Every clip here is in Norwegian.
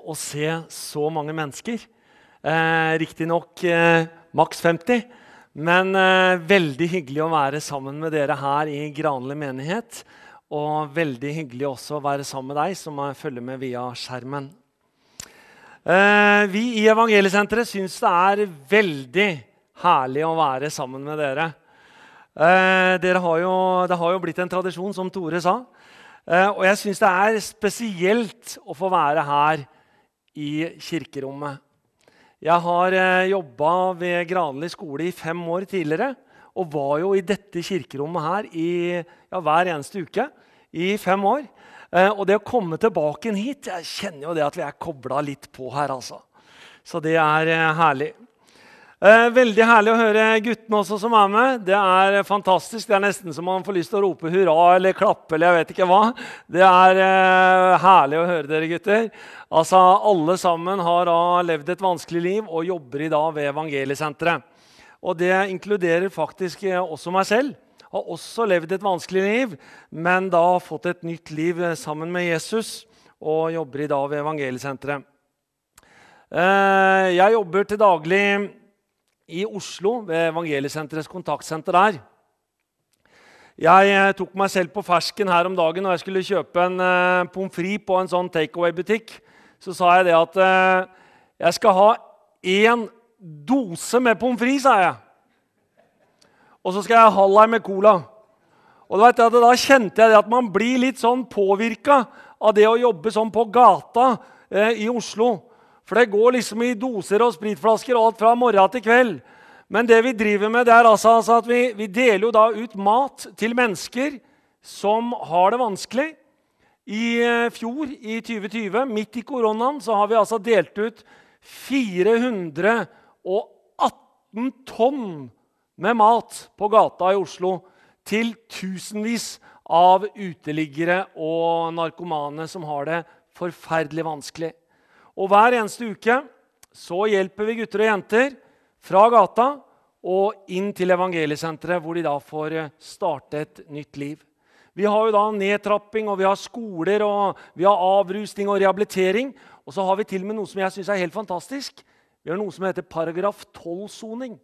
å se så mange mennesker. Eh, Riktignok eh, maks 50, men eh, veldig hyggelig å være sammen med dere her i Granli menighet. Og veldig hyggelig også å være sammen med deg som følger med via skjermen. Eh, vi i Evangeliesenteret syns det er veldig herlig å være sammen med dere. Eh, har jo, det har jo blitt en tradisjon, som Tore sa. Eh, og jeg syns det er spesielt å få være her i kirkerommet. Jeg har eh, jobba ved Granli skole i fem år tidligere. Og var jo i dette kirkerommet her i, ja, hver eneste uke i fem år. Eh, og det å komme tilbake hit Jeg kjenner jo det at vi er kobla litt på her, altså. Så det er eh, herlig. Eh, veldig herlig å høre guttene også som er med. Det er fantastisk. Det er nesten så man får lyst til å rope hurra eller klappe eller jeg vet ikke hva. Det er herlig å høre dere gutter. Altså, Alle sammen har da levd et vanskelig liv og jobber i dag ved Evangeliesenteret. Og det inkluderer faktisk også meg selv har også levd et vanskelig liv, men da fått et nytt liv sammen med Jesus og jobber i dag ved Evangeliesenteret. Eh, jeg jobber til daglig i Oslo, ved Evangeliesenterets kontaktsenter der. Jeg eh, tok meg selv på fersken her om dagen når jeg skulle kjøpe en uh, pommes frites på en sånn takeaway-butikk. Så sa jeg det at uh, jeg skal ha én dose med pommes frites, sa jeg og så skal jeg ha halvlei med cola. Og vet, Da kjente jeg at man blir litt sånn påvirka av det å jobbe sånn på gata eh, i Oslo. For det går liksom i doser og spritflasker og alt fra morgen til kveld. Men det vi driver med, det er altså, altså at vi, vi, deler jo da ut mat til mennesker som har det vanskelig. I eh, fjor, i 2020, midt i koronaen, så har vi altså delt ut 418 tonn med mat på gata i Oslo til tusenvis av uteliggere og narkomane som har det forferdelig vanskelig. Og Hver eneste uke så hjelper vi gutter og jenter fra gata og inn til evangeliesenteret, hvor de da får eh, starte et nytt liv. Vi har jo da nedtrapping, og vi har skoler, og vi har avrusning og rehabilitering. Og så har vi til og med noe som jeg synes er helt fantastisk. Vi har noe som heter paragraf 12-soning.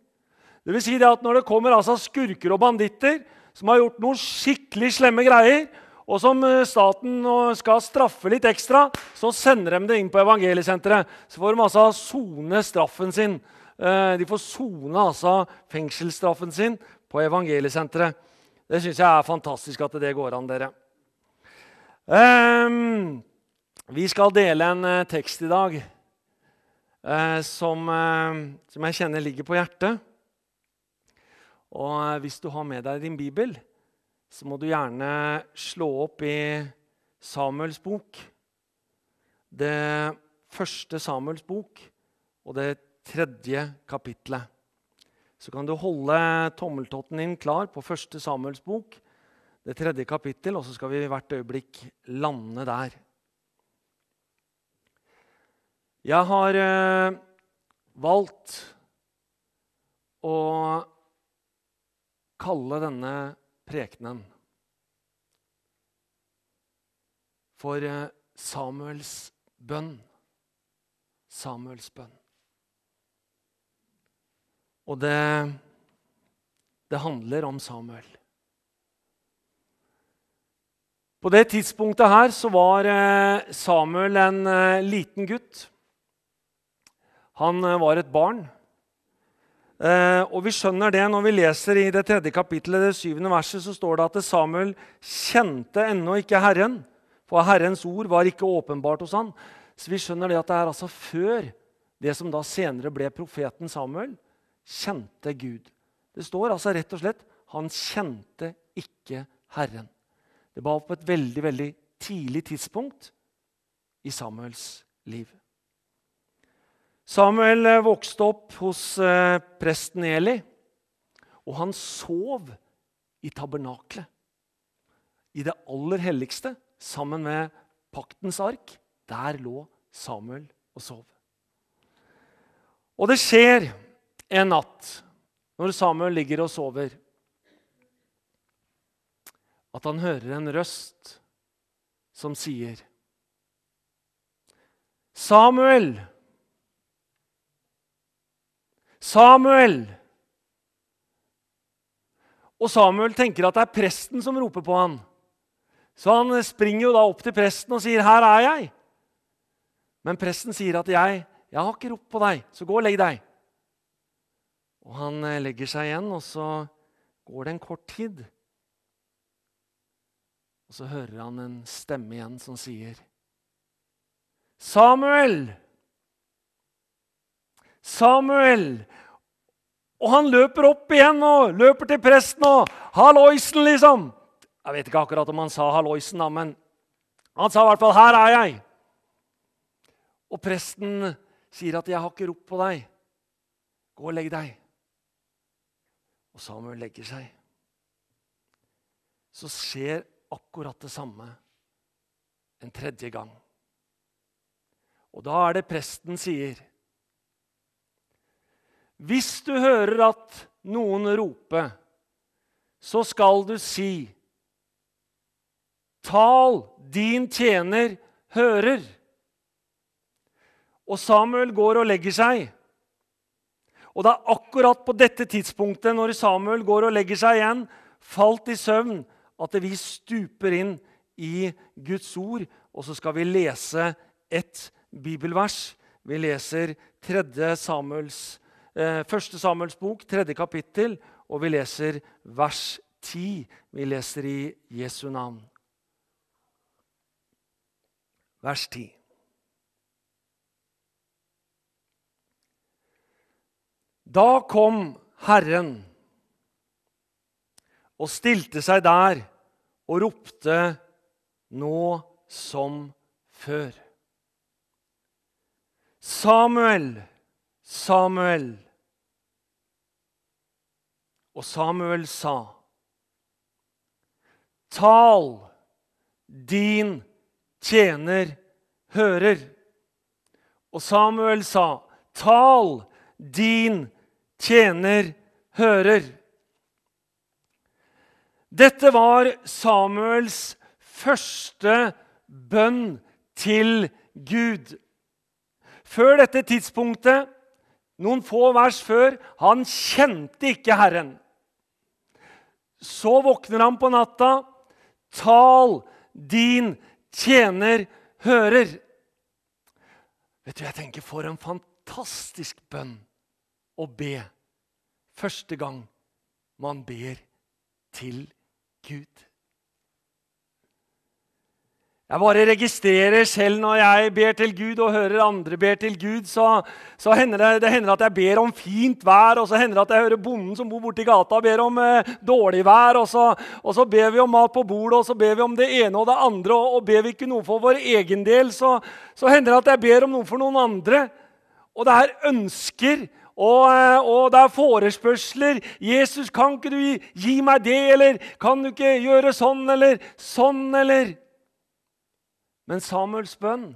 Det vil si det at Når det kommer altså skurker og banditter som har gjort noen skikkelig slemme greier, og som eh, staten skal straffe litt ekstra, så sender de det inn på evangeliesenteret. Så får de altså sone straffen sin. Eh, de får sone altså fengselsstraffen sin på evangeliesenteret. Det syns jeg er fantastisk at det går an, dere. Um, vi skal dele en uh, tekst i dag som, som jeg kjenner ligger på hjertet. Og eh, hvis du har med deg din bibel, så må du gjerne slå opp i Samuels bok. Det første Samuels bok og det tredje kapitlet. Så kan du holde tommeltotten din klar på første Samuels bok, det tredje kapittel, og så skal vi hvert øyeblikk lande der. Jeg har eh, valgt å kalle denne prekenen for eh, Samuels bønn. Samuels bønn. Og det, det handler om Samuel. På det tidspunktet her så var eh, Samuel en eh, liten gutt. Han var et barn. Eh, og Vi skjønner det når vi leser i det tredje kapittelet, det syvende verset, så står det at Samuel kjente ennå ikke Herren, for Herrens ord var ikke åpenbart hos han. Så vi skjønner det at det er altså før det som da senere ble profeten Samuel, kjente Gud. Det står altså rett og slett han kjente ikke Herren. Det var på et veldig, veldig tidlig tidspunkt i Samuels liv. Samuel eh, vokste opp hos eh, presten Eli, og han sov i tabernaklet. I det aller helligste, sammen med paktens ark. Der lå Samuel og sov. Og det skjer en natt når Samuel ligger og sover, at han hører en røst som sier Samuel! Samuel! Og Samuel tenker at det er presten som roper på han. Så han springer jo da opp til presten og sier, 'Her er jeg.' Men presten sier at 'jeg, jeg har ikke ropt på deg, så gå og legg deg'. Og Han eh, legger seg igjen, og så går det en kort tid. Og så hører han en stemme igjen som sier, 'Samuel! Samuel!' Og han løper opp igjen og løper til presten og 'Halloisen', liksom. Jeg vet ikke akkurat om han sa 'halloisen', da, men han sa i hvert fall 'Her er jeg'. Og presten sier at 'Jeg har ikke ropt på deg. Gå og legg deg.' Og Samuel legger seg. Så skjer akkurat det samme en tredje gang. Og da er det presten sier Hvis du hører at noen roper, så skal du si Tal, din tjener hører. Og Samuel går og legger seg. Og det er akkurat på dette tidspunktet, når Samuel går og legger seg igjen, falt i søvn, at vi stuper inn i Guds ord, og så skal vi lese et bibelvers. Vi leser 3. Samuels, eh, 1. Samuels bok, 3. kapittel, og vi leser vers 10. Vi leser i Jesu navn. Vers 10. Da kom Herren og stilte seg der og ropte nå som før. Samuel, Samuel. Og Samuel sa, Tal, din tjener hører. Og Samuel sa, Tal, din tjener hører. Dette var Samuels første bønn til Gud. Før dette tidspunktet, noen få vers før, han kjente ikke Herren. Så våkner han på natta. Tal, din tjener hører. Vet du, jeg tenker For en fantastisk bønn å be første gang man ber til Gud. Jeg bare registrerer selv når jeg ber til Gud og hører andre ber til Gud, så, så hender det, det, hender at jeg ber om fint vær, og så hender det at jeg hører bonden som bor borti gata, ber om eh, dårlig vær. Og så, og så, ber vi om mat på bordet, og så ber vi om det ene og det andre. Og, og ber vi ikke noe for vår egen del, så, så hender det at jeg ber om noe for noen andre. Og det er ønsker og, eh, og, det er forespørsler. 'Jesus, kan ikke du gi, gi, meg det?' Eller 'Kan du ikke gjøre sånn?' Eller 'sånn', eller Men Samuels bønn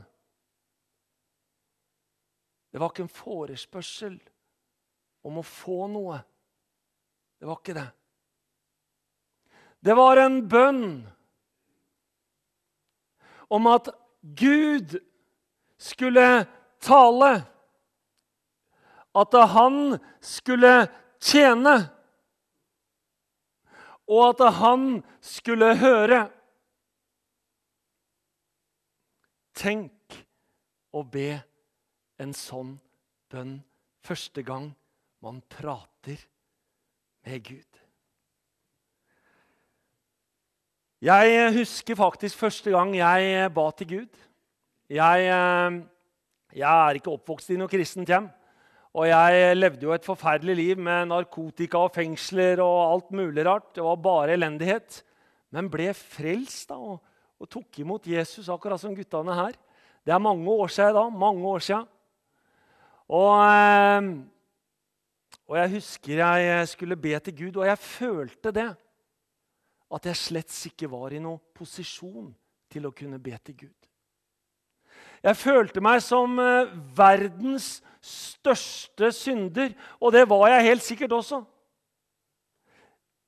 Det var ikke en forespørsel om å få noe. Det var ikke det. Det var en bønn om at Gud skulle tale at han skulle tjene, og at han skulle høre. Tenk å be en sånn bønn første gang man prater med Gud. Jeg husker faktisk første gang jeg ba til Gud. Jeg, eh, jeg er ikke oppvokst i noe kristent hjem. Og jeg levde jo et forferdelig liv med narkotika og fengsler og alt mulig rart. Det var bare elendighet. Men ble frelst da, og, og tok imot Jesus, akkurat som guttene her. Det er mange år siden da. mange år siden. Og, eh, og jeg husker jeg skulle be til Gud, og jeg følte det. At jeg slett ikke var i noen posisjon til å kunne be til Gud. Jeg følte meg som eh, verdens største synder, og det var jeg helt sikkert også.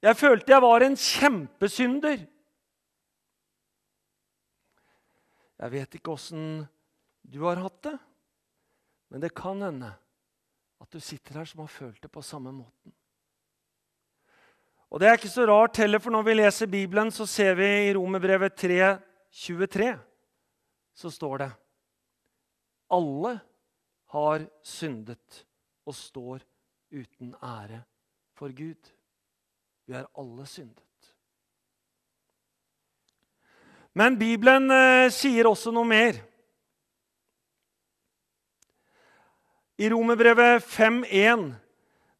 Jeg følte jeg var en kjempesynder. Jeg vet ikke åssen du har hatt det, men det kan hende at du sitter her som har følt det på samme måten. Og Det er ikke så rart heller, for når vi leser Bibelen, så ser vi i Romerbrevet 3, 23, så står det Alle har syndet og står uten ære for Gud. Vi er alle syndet. Men Bibelen eh, sier også noe mer. I Romerbrevet 5.1.: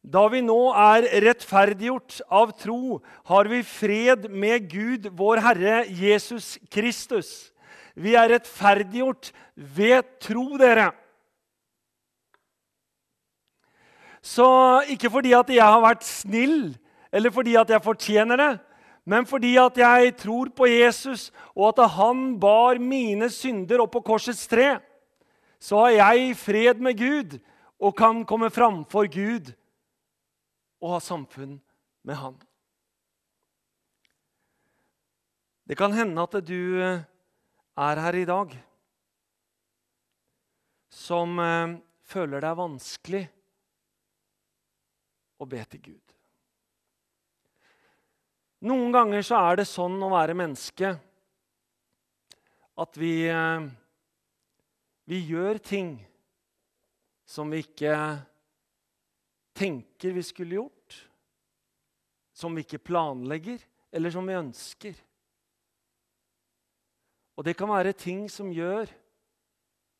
Da vi nå er rettferdiggjort av tro, har vi fred med Gud, vår Herre Jesus Kristus. Vi er rettferdiggjort ved tro, dere. Så ikke fordi at jeg har vært snill, eller fordi at jeg fortjener det, men fordi at jeg tror på Jesus, og at han bar mine synder opp på korsets tre, så har jeg fred med Gud og kan komme framfor Gud og ha samfunn med Han. Det kan hende at du eh, er her i dag som eh, føler det er vanskelig å be til Gud. Noen ganger så er det sånn å være menneske at vi, eh, vi gjør ting som vi ikke tenker vi skulle gjort, som vi ikke planlegger, eller som vi ønsker. Og det kan være ting som gjør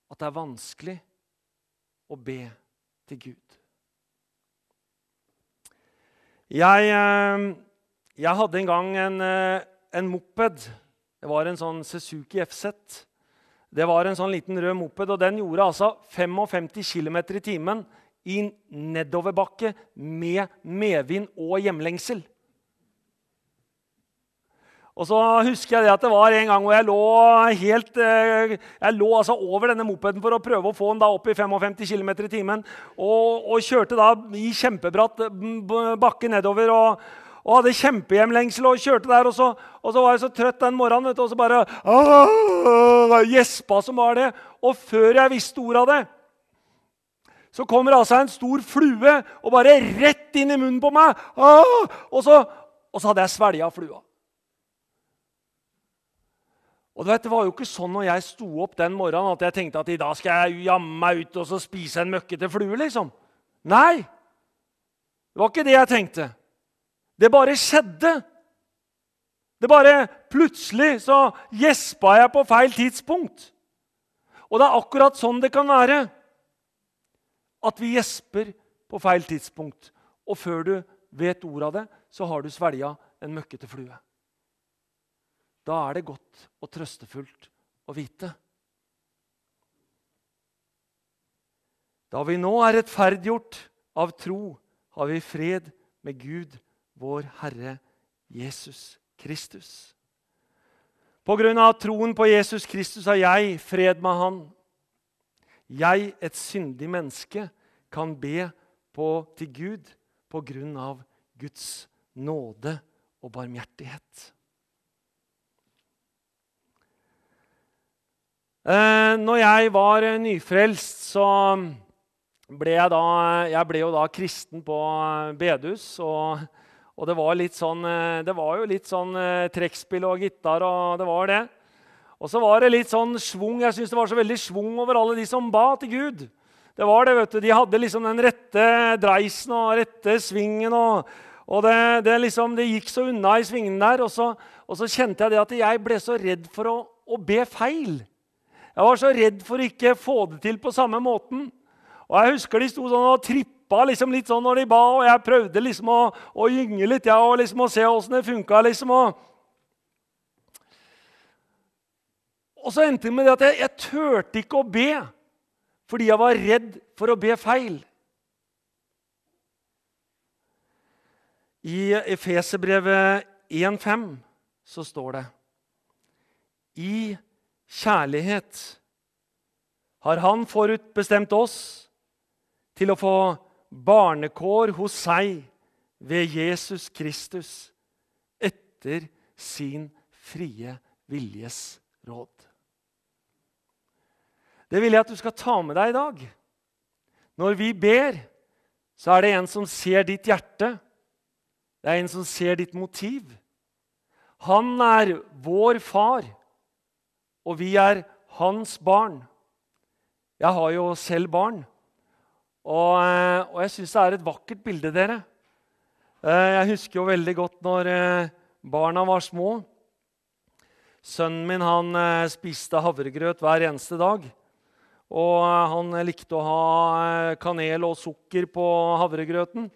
at det er vanskelig å be til Gud. Jeg eh, jeg hadde en gang en, eh, en, moped. Det var en sånn Suzuki FZ. Det var en sånn liten rød moped, og den gjorde altså 55 km i timen i nedoverbakke med medvind og hjemlengsel. Og så husker jeg at det var en gang hvor jeg lå helt eh, jeg lå altså over denne mopeden for å prøve å få den da opp i 55 km i timen. Og, og, kjørte da i kjempebratt bakke nedover. og og hadde kjempehjemlengsel og kjørte der. Og så, og så, var jeg så trøtt den morgenen, vet du, og så bare Gjespa som var det. Og før jeg visste ordet av det, så kommer altså en stor flue og bare rett inn i munnen på meg. Og så, og så hadde jeg svelga flua. Og du vet, Det var jo ikke sånn når jeg sto opp den morgenen at jeg tenkte at i dag skal jeg jamme meg ut og så spise en møkkete flue. liksom. Nei, det var ikke det jeg tenkte. Det bare skjedde. Det bare Plutselig så gjespa jeg på feil tidspunkt. Og det er akkurat sånn det kan være. At vi gjesper på feil tidspunkt. Og før du vet ordet av det, så har du svelga en møkkete flue. Da er det godt og trøstefullt å vite. Da vi nå er rettferdiggjort av tro, har vi fred med Gud vår Herre Jesus Kristus. På grunn av troen på Jesus Kristus har jeg fred med Han. Jeg, et syndig menneske, kan be på, til Gud på grunn av Guds nåde og barmhjertighet. Eh, når jeg var nyfrelst, så ble jeg da Jeg ble jo da kristen på bedehus. og og det var, sånn, eh, det var jo litt sånn eh, trekkspill og gitar, og det var det. Og så var det litt sånn svung. Jeg syns det var så veldig svung over alle de som ba til Gud. Det var det, vet du. De hadde liksom den rette dreisen og rette svingen. Og, og det, det, liksom, det, gikk så unna i svingene der. Og så, og så, kjente jeg det at jeg ble så redd for å, å be feil. Jeg var så redd for å ikke få det til på samme måten. Og jeg husker de sto sånn og trippa hoppa liksom litt sånn når de ba, og jeg prøvde liksom å, å gynge litt ja, og liksom å se åssen det funka. Liksom, og, og så endte det med det at jeg, jeg turte ikke å be fordi jeg var redd for å be feil. I Efeserbrevet 1,5 så står det I kjærlighet har Han forutbestemt oss til å få barnekår hos seg ved Jesus Kristus etter sin frie viljes råd. Det vil jeg at du skal ta med deg i dag. Når vi ber, så er det en som ser ditt hjerte. Det er en som ser ditt motiv. Han er vår far, og vi er hans barn. Jeg har jo selv barn, og, eh, og jeg syns det er et vakkert bilde, dere. Eh, jeg husker jo veldig godt når eh, barna var små. Sønnen min han spiste havregrøt hver eneste dag. Og han likte å ha kanel og sukker på havregrøten.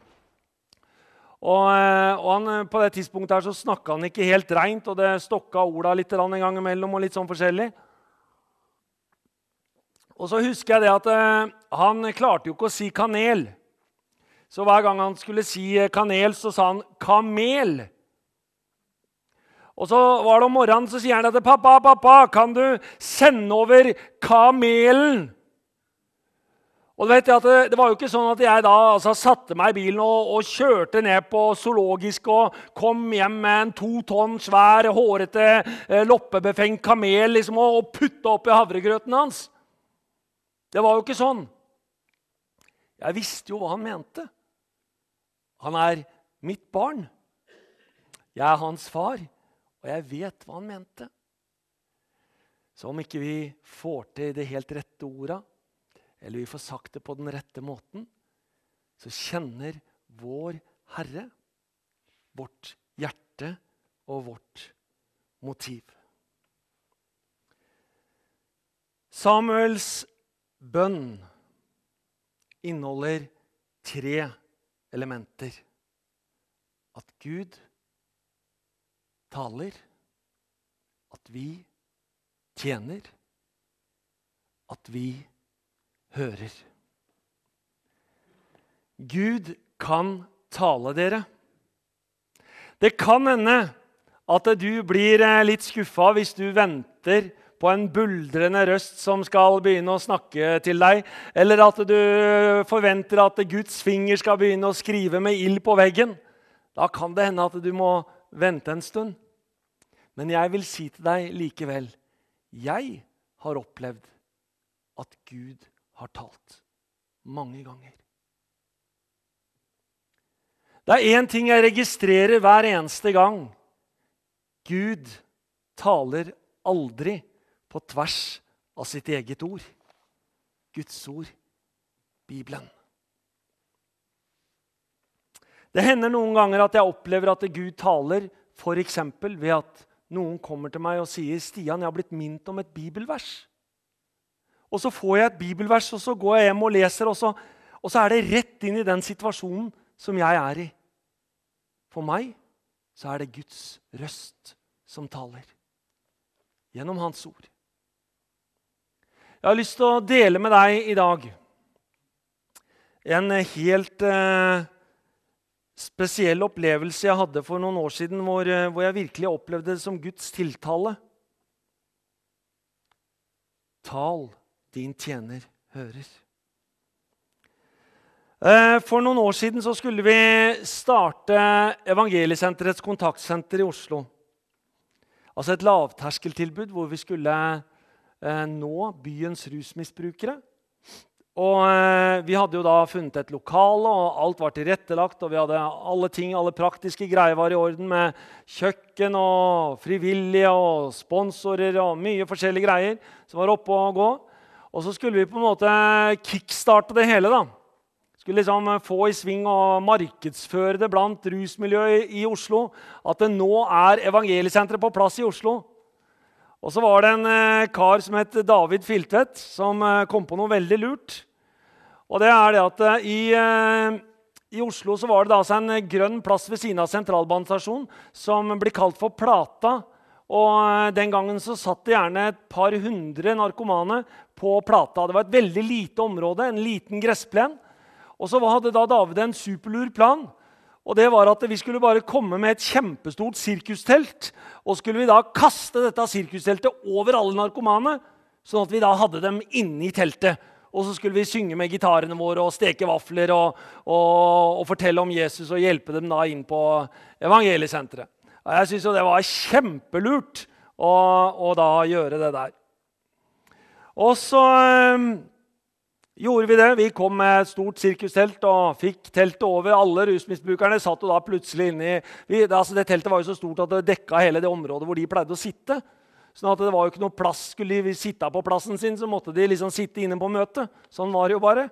Og, og han, På det tidspunktet her så snakka han ikke helt reint, og det stokka orda litt en gang imellom. og litt sånn forskjellig. Og så husker jeg det at eh, han klarte jo ikke å si kanel. Så hver gang han skulle si eh, kanel, så sa han kamel. Og så var det om morgenen så sier han at 'Pappa, pappa, kan du sende over kamelen?' Og du vet at det, det, var jo ikke sånn at jeg da altså, satte meg i bilen og, og, kjørte ned på zoologisk og kom hjem med en to tonn svær, hårete, eh, loppebefengt kamel liksom, og, og putta oppi havregrøten hans. Det var jo ikke sånn. Jeg visste jo hva han mente. Han er mitt barn. Jeg er hans far, og jeg vet hva han mente. Så om ikke vi får til det helt rette orda, eller vi får sagt det på den rette måten, så kjenner vår Herre vårt hjerte og vårt motiv. Samuels bønn inneholder tre elementer. At Gud taler, at vi tjener, at vi hører. Gud kan tale dere. Det kan hende at du blir eh, litt skuffa hvis du venter på en buldrende røst som skal begynne å snakke til deg, eller at du forventer at Guds finger skal begynne å skrive med ild på veggen. Da kan det hende at du må vente en stund. Men jeg vil si til deg likevel jeg har opplevd at Gud har talt. Mange ganger. Det er én ting jeg registrerer hver eneste gang. Gud taler aldri på tvers av sitt eget ord. Guds ord, Bibelen. Det hender noen ganger at jeg opplever at Gud taler f.eks. ved at noen kommer til meg og sier 'Stian, jeg har blitt minnet om et bibelvers'. Og så får jeg et bibelvers, og så går jeg hjem og leser, og så, og så er det rett inn i den situasjonen som jeg er i. For meg så er det Guds røst som taler. Gjennom Hans ord. Jeg har lyst til å dele med deg i dag en helt eh, spesiell opplevelse jeg hadde for noen år siden, hvor, eh, hvor jeg virkelig opplevde det som Guds tiltale. Tal din tjener hører. Eh, for noen år siden så skulle vi starte Evangeliesenterets kontaktsenter i Oslo. Altså et lavterskeltilbud hvor vi skulle nå byens rusmisbrukere. Og eh, Vi hadde jo da funnet et lokale, og alt var tilrettelagt. og vi hadde Alle ting, alle praktiske greier var i orden, med kjøkken og frivillige og sponsorer og mye forskjellige greier som var oppe og gå. Og så skulle vi på en måte kickstarte det hele. da. Skulle liksom få i sving og markedsføre det blant rusmiljøet i Oslo. At det nå er evangeliesenteret på plass i Oslo. Og så var det en eh, kar som het David Filtvedt, som eh, kom på noe veldig lurt. Og det er det at eh, i, i Oslo så var det da altså en grønn plass ved siden av sentralbanestasjonen som blir kalt for Plata. Og Den gangen så satt det gjerne et par hundre narkomane på Plata. Det var et veldig lite område, en liten gressplen. Og så hadde da David en superlur plan. Og det var at Vi skulle bare komme med et kjempestort sirkustelt. Og skulle vi da kaste dette sirkusteltet over alle narkomane, sånn at vi da hadde dem inne i teltet. Og så skulle vi synge med gitarene våre og steke vafler og, og, og fortelle om Jesus og hjelpe dem da inn på evangeliesenteret. Jeg syns det var kjempelurt å, å, da gjøre det der. Og så eh, gjorde vi det. Vi kom med et stort sirkustelt og fikk teltet over. Alle rusmisbrukerne satt jo da plutselig inni vi, altså Det teltet var jo så stort at det dekka hele det området hvor de pleide å sitte. Sånn at det var jo ikke noe plass. Skulle de sitte på plassen sin, så måtte de liksom sitte inne på møtet. Sånn var det jo bare.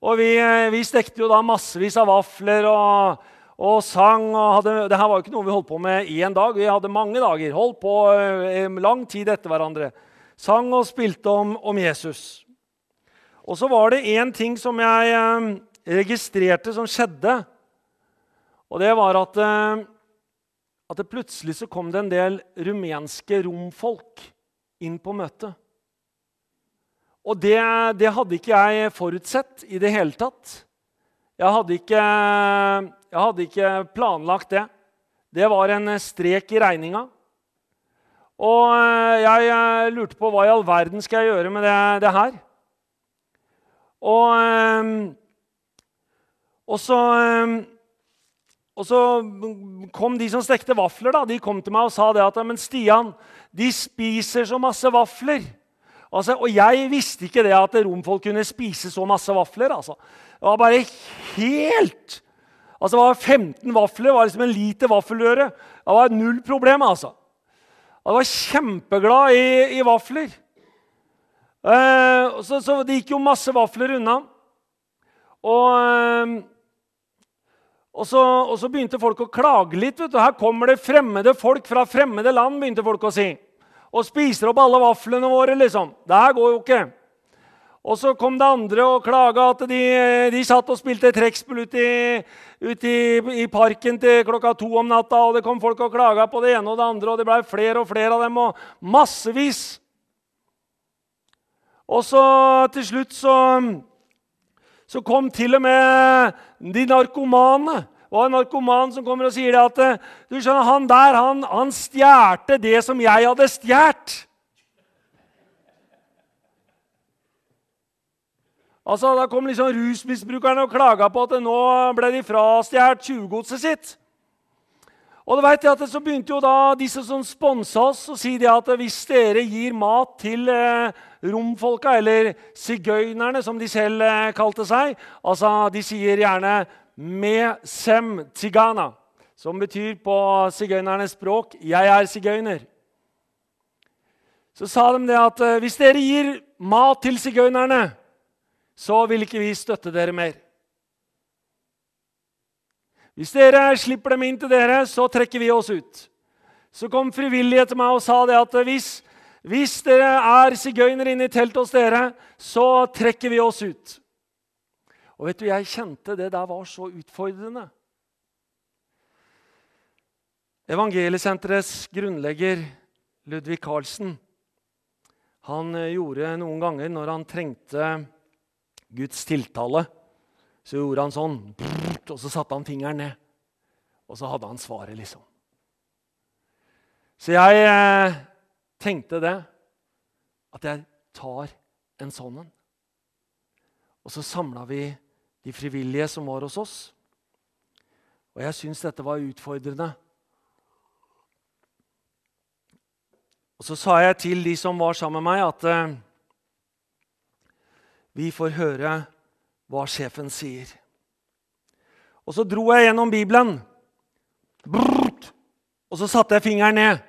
Og vi, eh, vi stekte jo da massevis av vafler og, og sang. og hadde, det her var jo ikke noe vi holdt på med en dag. Vi hadde mange dager. Holdt på eh, lang tid etter hverandre. Sang og spilte om, om Jesus. Og så var det én ting som jeg eh, registrerte som skjedde. Og det var at eh, at det plutselig så kom det en del rumenske romfolk inn på møtet. Og det, det, hadde ikke jeg forutsett i det hele tatt. Jeg hadde, ikke, jeg hadde ikke planlagt det. Det var en strek i regninga. Og jeg lurte på hva i all verden skal jeg gjøre med det, det her. Og, og så og så kom de som stekte vafler, da, de kom til meg og sa det at men Stian, de spiser så masse vafler. Altså, og jeg visste ikke det at romfolk kunne spise så masse vafler. Altså. Det var bare helt Altså, det var 15 vafler. Det var liksom en liter vaffeløre. Det var null problem. altså. Jeg var kjempeglad i, i vafler. Eh, så, så, det gikk jo masse vafler unna. Og... Eh, og så, og så, begynte folk å klage litt. vet du. Her kommer det fremmede folk fra fremmede land, begynte folk å si. Og spiser opp alle vaflene våre, liksom. Det her går jo ikke. Og så kom det andre og klaga at de, de satt og spilte trekkspill ute, i, ut i, i, parken til klokka to om natta. Og det kom folk og klaga på det ene og det andre, og det blei flere og flere av dem. og Massevis. Og så til slutt så så kom til og med de narkomane. Og en narkoman som kommer og sier det at du skjønner, han der han, han stjerte det som jeg hadde stjålet. Altså, Da kom liksom rusmisbrukerne og klaga på at nå ble de frastjålet tjuvgodset sitt. Og du vet at Så begynte jo da disse som sponsa oss, å si at hvis dere gir mat til eh, romfolka, eller sigøynerne, som de selv eh, kalte seg. Altså, De sier gjerne 'me sem tigana', som betyr på sigøynernes språk 'jeg er sigøyner'. Så sa de det at eh, hvis dere gir mat til sigøynerne, så vil ikke vi støtte dere mer. Hvis dere slipper dem inn til dere, så trekker vi oss ut. Så kom frivillige til meg og sa det at hvis hvis dere er sigøynere inne i teltet hos dere, så trekker vi oss ut. Og vet du, Jeg kjente det der var så utfordrende. Evangeliesenterets grunnlegger Ludvig Carlsen han eh, gjorde noen ganger når han trengte Guds tiltale, så gjorde han sånn, og så satte han fingeren ned. Og så hadde han svaret, liksom. Så jeg eh, tenkte det, at jeg tar en sånn en. Og så samla vi de frivillige som var hos oss. Og jeg syns dette var utfordrende. Og så sa jeg til de som var sammen med meg, at eh, vi får høre hva sjefen sier. Og så dro jeg gjennom Bibelen. Brrrt, og så satte jeg fingeren ned.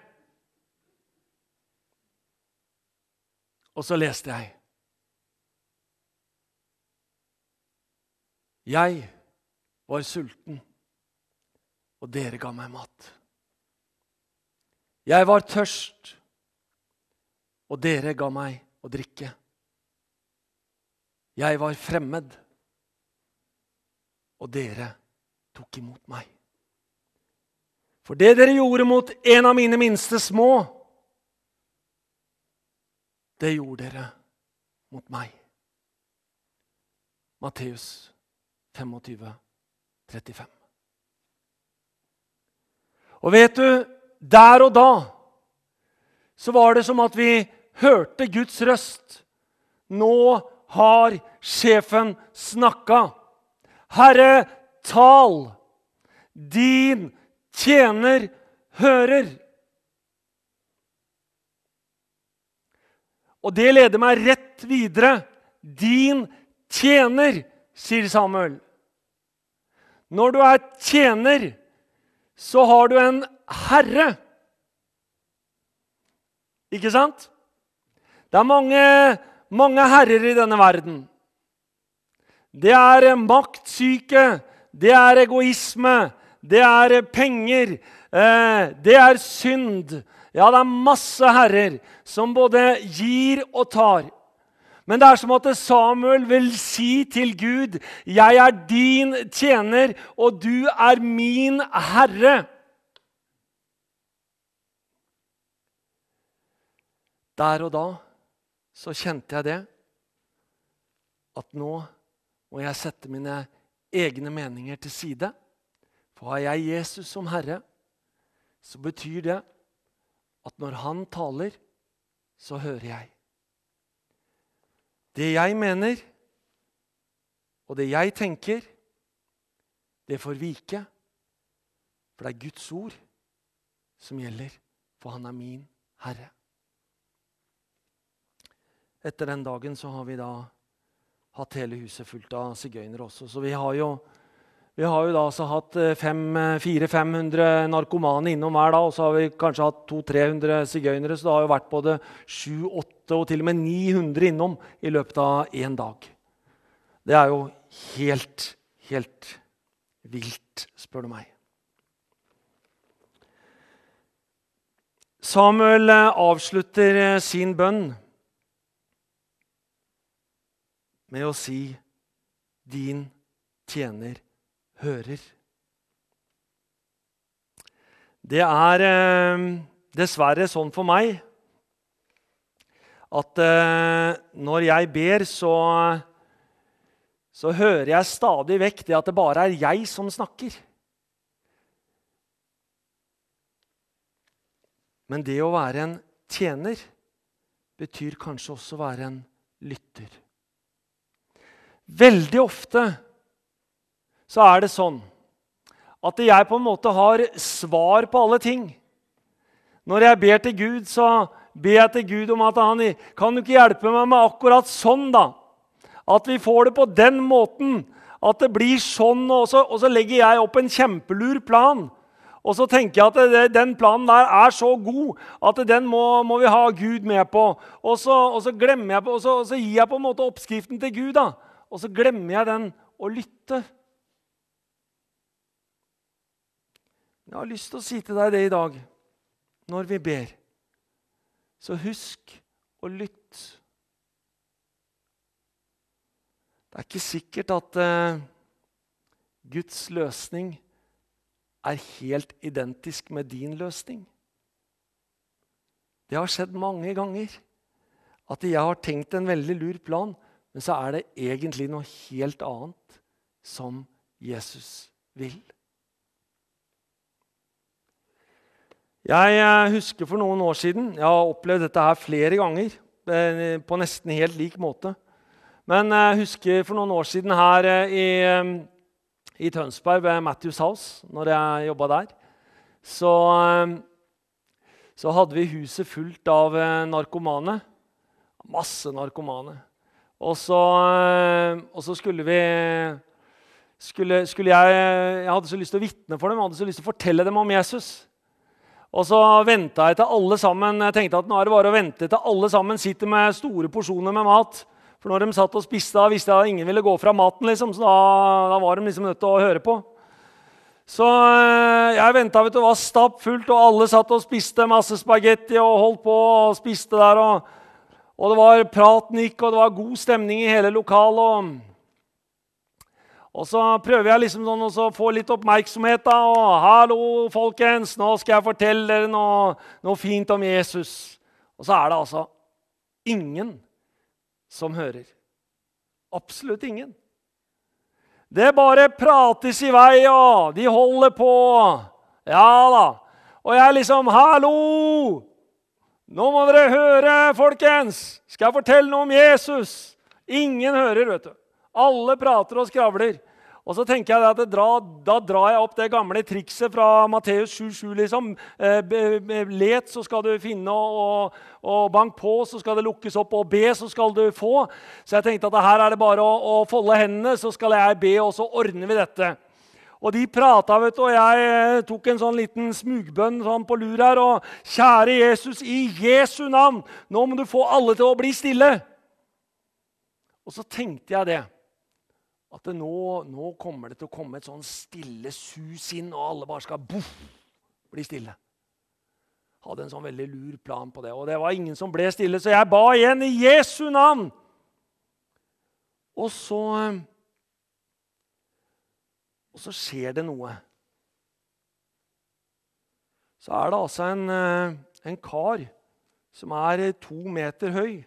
Og så leste jeg. Jeg var sulten, og dere ga meg mat. Jeg var tørst, og dere ga meg å drikke. Jeg var fremmed, og dere tok imot meg. For det dere gjorde mot en av mine minste små, det gjorde dere mot meg. Matteus 25, 35. Og vet du, der og da så var det som at vi hørte Guds røst. Nå har sjefen snakka. Herre, tal! Din tjener hører. Og det leder meg rett videre. Din tjener, sier Samuel. Når du er tjener, så har du en herre. Ikke sant? Det er mange, mange herrer i denne verden. Det er maktsyke, det er egoisme, det er penger, eh, det er synd. Ja, det er masse herrer som både gir og tar. Men det er som at Samuel vil si til Gud, 'Jeg er din tjener, og du er min herre'. Der og da så kjente jeg det. At nå må jeg sette mine egne meninger til side. For har jeg Jesus som herre, så betyr det at når han taler, så hører jeg. Det jeg mener, og det jeg tenker, det får vike. For det er Guds ord som gjelder, for han er min herre. Etter den dagen så har vi da hatt hele huset fullt av sigøynere også. Så vi har jo, vi har jo da altså hatt 400-500 eh, narkomane innom hver dag. Og så har vi kanskje hatt 200-300 sigøynere, så det har jo vært både 7-8 og til og med 900 innom i løpet av én dag. Det er jo helt, helt vilt, spør du meg. Samuel eh, avslutter eh, sin bønn med å si 'Din tjener hører'. Det er eh, dessverre sånn for meg at eh, når jeg ber, så, så hører jeg stadig vekk det at det bare er jeg som snakker. Men det å være en tjener betyr kanskje også å være en lytter. Veldig ofte så er det sånn at jeg på en måte har svar på alle ting. Når jeg ber til Gud, så ber jeg til Gud om at han kan du ikke hjelpe meg med akkurat sånn, da? At vi får det på den måten. At det blir sånn. Og så, og så legger jeg opp en kjempelur plan. Og så tenker jeg at det, den planen der er så god at den må, må vi ha Gud med på. Og så, og så glemmer jeg på, og så, og så, gir jeg på en måte oppskriften til Gud. da. Og så glemmer jeg den å lytte. Jeg har lyst til å si til deg det i dag, når vi ber. Så husk å lytte. Det er ikke sikkert at uh, Guds løsning er helt identisk med din løsning. Det har skjedd mange ganger at jeg har tenkt en veldig lur plan, men så er det egentlig noe helt annet som Jesus vil. Jeg eh, husker for noen år siden Jeg har opplevd dette her flere ganger. Eh, på nesten helt lik måte. Men jeg husker for noen år siden her eh, i, i Tønsberg, ved Matthews House, når jeg jobba der, så, så hadde vi huset fullt av narkomane. Masse narkomane. Og så, eh, og så skulle vi skulle, skulle jeg, jeg hadde så lyst til å vitne for dem, jeg hadde så lyst til å fortelle dem om Jesus. Og så venta jeg til alle sammen jeg tenkte at nå er det bare å vente til alle sammen sitter med store porsjoner med mat. For når de satt og spiste, da visste jeg at ingen ville gå fra maten. liksom, så da, da var de liksom nødt til å høre på. Så eh, jeg venta, vet du, var stappfullt, og alle satt og spiste masse spagetti og holdt på og spiste der. og og det var praten gikk, og det var god stemning i hele lokalet. Og så prøver jeg liksom sånn å få litt oppmerksomhet. da, og 'Hallo, folkens, nå skal jeg fortelle dere noe, noe fint om Jesus.' Og så er det altså ingen som hører. Absolutt ingen. Det bare prates i vei, og de holder på. Ja da. Og jeg liksom 'Hallo! Nå må dere høre, folkens! Skal jeg fortelle noe om Jesus? Ingen hører, vet du. Alle prater og skravler. Og så tenker jeg at dra, Da drar jeg opp det gamle trikset fra Matteus 7,7. Liksom. Eh, let, så skal du finne, og, og, bank på, så skal det lukkes opp, og be, så skal du få. Så jeg tenkte at her er det bare å, å folde hendene, så skal jeg be, og så ordner vi dette. Og de prata, vet du, og jeg eh, tok en sånn liten smugbønn sånn på lur her. Og kjære Jesus, i Jesu navn, nå må du få alle til å bli stille. Og så tenkte jeg det at det nå, nå, kommer det til å komme et sånn stille sus inn, og alle bare skal boff, bli stille. Hadde en sånn veldig lur plan på det. Og det var ingen som ble stille, så jeg ba igjen i Jesu navn. Og så Og så skjer det noe. Så er det altså en, eh, en kar som er to meter høy,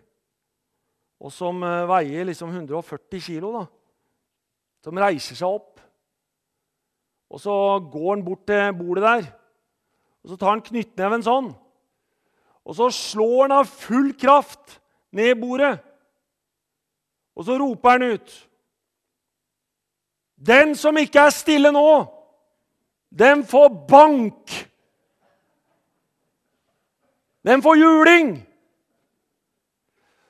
og som eh, veier liksom 140 kilo. da som reiser seg opp. Og Så går han bort til bordet der, og så tar han knyttneven sånn. Og så slår han av full kraft ned bordet. Og så roper han ut Den som ikke er stille nå, den får bank. Den får juling.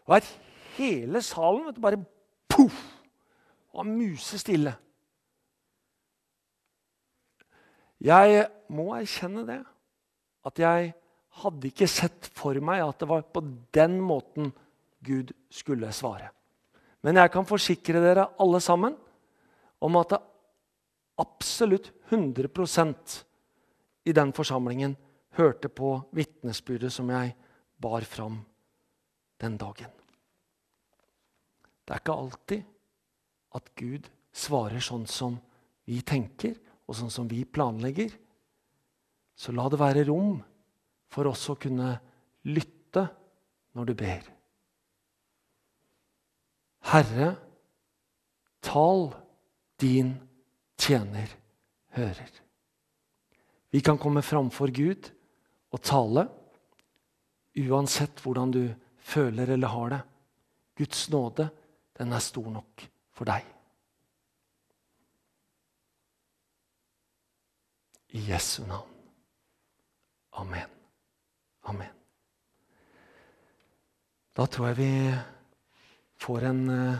Og hele salen vet du, bare poff var musestille. Jeg må erkjenne det. At jeg hadde ikke sett for meg at det var på den måten Gud skulle svare. Men jeg kan forsikre dere alle sammen om at det absolutt 100 i den forsamlingen hørte på vitnesbyrdet som jeg bar fram den dagen. Det er ikke alltid at Gud svarer sånn som vi tenker, og sånn som vi planlegger, så la det være rom for oss å kunne lytte når du ber. Herre, tal, din tjener hører. Vi kan komme framfor Gud og tale uansett hvordan du føler eller har det. Guds nåde, den er stor nok for deg. I Jesu navn. Amen. Amen. Da tror jeg vi får en uh,